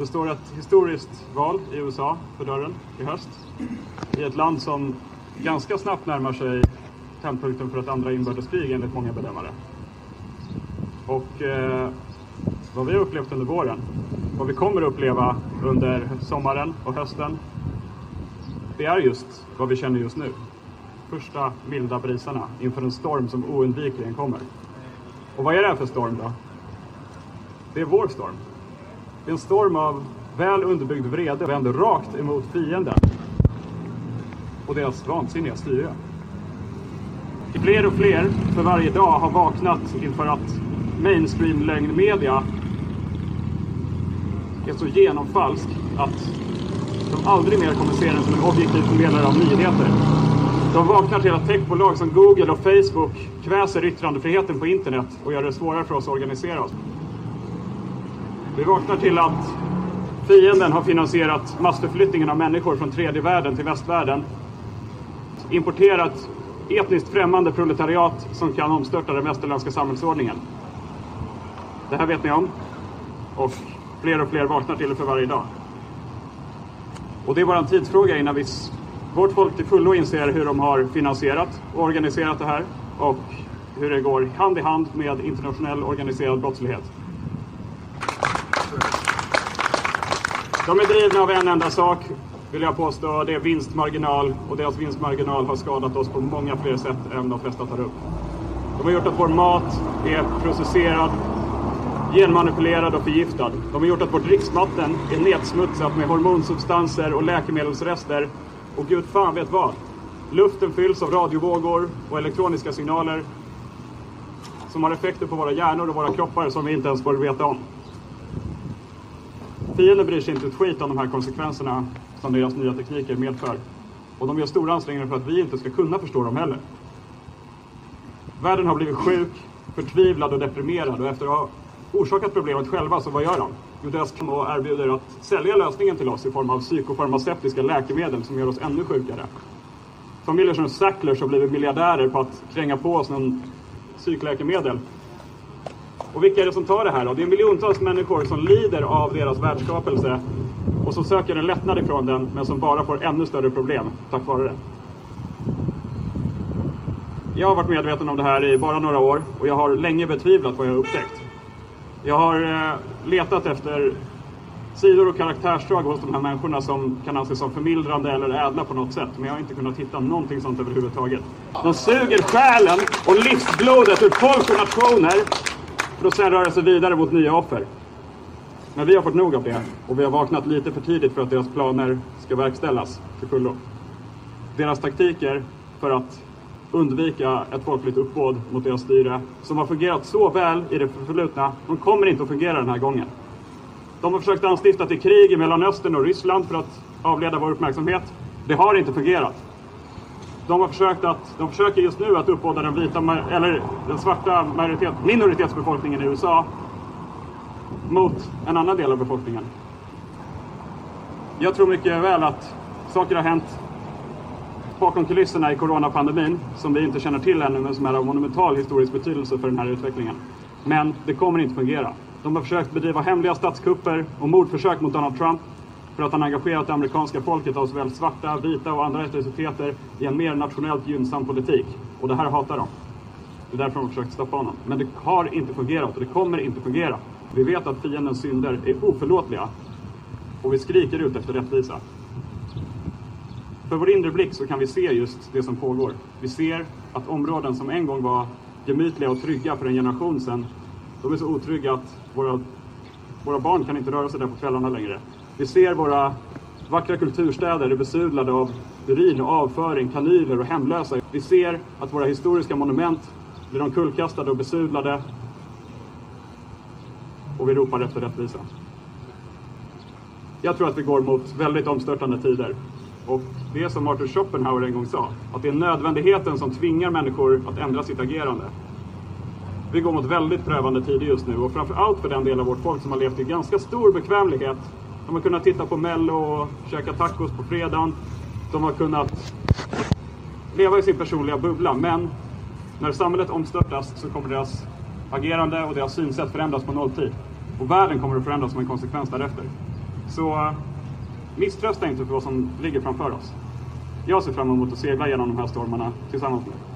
Det står ett historiskt val i USA för dörren i höst. I ett land som ganska snabbt närmar sig tändpunkten för ett andra inbördeskrig enligt många bedömare. Och eh, vad vi har upplevt under våren, vad vi kommer att uppleva under sommaren och hösten, det är just vad vi känner just nu. Första milda brisarna inför en storm som oundvikligen kommer. Och vad är det här för storm då? Det är vår storm. I en storm av väl underbyggd vrede vänder rakt emot fienden och deras vansinniga styre. Fler och fler för varje dag har vaknat inför att mainstream-lögnmedia är så genomfalsk att de aldrig mer kommer se den som en objektiv förmedlare av nyheter. De vaknar till att techbolag som Google och Facebook kväser yttrandefriheten på internet och gör det svårare för oss att organisera oss. Vi vaknar till att fienden har finansierat massförflyttningen av människor från tredje världen till västvärlden. Importerat etniskt främmande proletariat som kan omstörta den västerländska samhällsordningen. Det här vet ni om. Och fler och fler vaknar till det för varje dag. Och det är bara en tidsfråga innan vi, vårt folk till fullo inser hur de har finansierat och organiserat det här och hur det går hand i hand med internationell organiserad brottslighet. De är drivna av en enda sak, vill jag påstå. Det är vinstmarginal och deras vinstmarginal har skadat oss på många fler sätt än de flesta tar upp. De har gjort att vår mat är processerad, genmanipulerad och förgiftad. De har gjort att vårt dricksvatten är nedsmutsat med hormonsubstanser och läkemedelsrester. Och gud fan vet vad. Luften fylls av radiovågor och elektroniska signaler som har effekter på våra hjärnor och våra kroppar som vi inte ens får veta om. Fienden bryr sig inte ett skit om de här konsekvenserna som deras nya tekniker medför. Och de gör stora ansträngningar för att vi inte ska kunna förstå dem heller. Världen har blivit sjuk, förtvivlad och deprimerad och efter att ha orsakat problemet själva, så vad gör de? Jo, deras och erbjuder att sälja lösningen till oss i form av psykofarmaceutiska läkemedel som gör oss ännu sjukare. Familjer som Sacklers har blivit miljardärer på att kränga på oss någon psykläkemedel. Och vilka är det som tar det här då? Det är miljontals människor som lider av deras världsskapelse och som söker en lättnad ifrån den, men som bara får ännu större problem tack vare det. Jag har varit medveten om det här i bara några år och jag har länge betvivlat vad jag har upptäckt. Jag har eh, letat efter sidor och karaktärsdrag hos de här människorna som kan anses som förmildrande eller ädla på något sätt. Men jag har inte kunnat hitta någonting sånt överhuvudtaget. De suger själen och livsblodet ur folk och nationer för att sedan röra sig vidare mot nya offer. Men vi har fått nog av det och vi har vaknat lite för tidigt för att deras planer ska verkställas till fullo. Deras taktiker för att undvika ett folkligt uppbåd mot deras styre som har fungerat så väl i det förflutna, de kommer inte att fungera den här gången. De har försökt anstifta till krig i Mellanöstern och Ryssland för att avleda vår uppmärksamhet. Det har inte fungerat. De har försökt att, de försöker just nu att uppbåda den vita, eller den svarta majoritet, minoritetsbefolkningen i USA mot en annan del av befolkningen. Jag tror mycket väl att saker har hänt bakom kulisserna i coronapandemin som vi inte känner till ännu men som är av monumental historisk betydelse för den här utvecklingen. Men det kommer inte fungera. De har försökt bedriva hemliga statskupper och mordförsök mot Donald Trump för att han engagerat det amerikanska folket av såväl svarta, vita och andra etniciteter i en mer nationellt gynnsam politik. Och det här hatar de. Det är därför de har försökt stoppa honom. Men det har inte fungerat och det kommer inte fungera. Vi vet att fiendens synder är oförlåtliga och vi skriker ut efter rättvisa. För vår inre blick så kan vi se just det som pågår. Vi ser att områden som en gång var gemytliga och trygga för en generation sedan, de är så otrygga att våra, våra barn kan inte röra sig där på kvällarna längre. Vi ser våra vackra kulturstäder är besudlade av urin och avföring, kanyler och hemlösa. Vi ser att våra historiska monument blir omkullkastade och besudlade. Och vi ropar efter rättvisa. Jag tror att vi går mot väldigt omstörtande tider. Och det är som Arthur Schopenhauer en gång sa, att det är nödvändigheten som tvingar människor att ändra sitt agerande. Vi går mot väldigt prövande tider just nu och framför allt för den del av vårt folk som har levt i ganska stor bekvämlighet. De har kunnat titta på Mello och käka tacos på fredagen. De har kunnat leva i sin personliga bubbla. Men när samhället omstörtas så kommer deras agerande och deras synsätt förändras på nolltid. Och världen kommer att förändras som en konsekvens därefter. Så eh, misströsta inte för vad som ligger framför oss. Jag ser fram emot att segla genom de här stormarna tillsammans med er.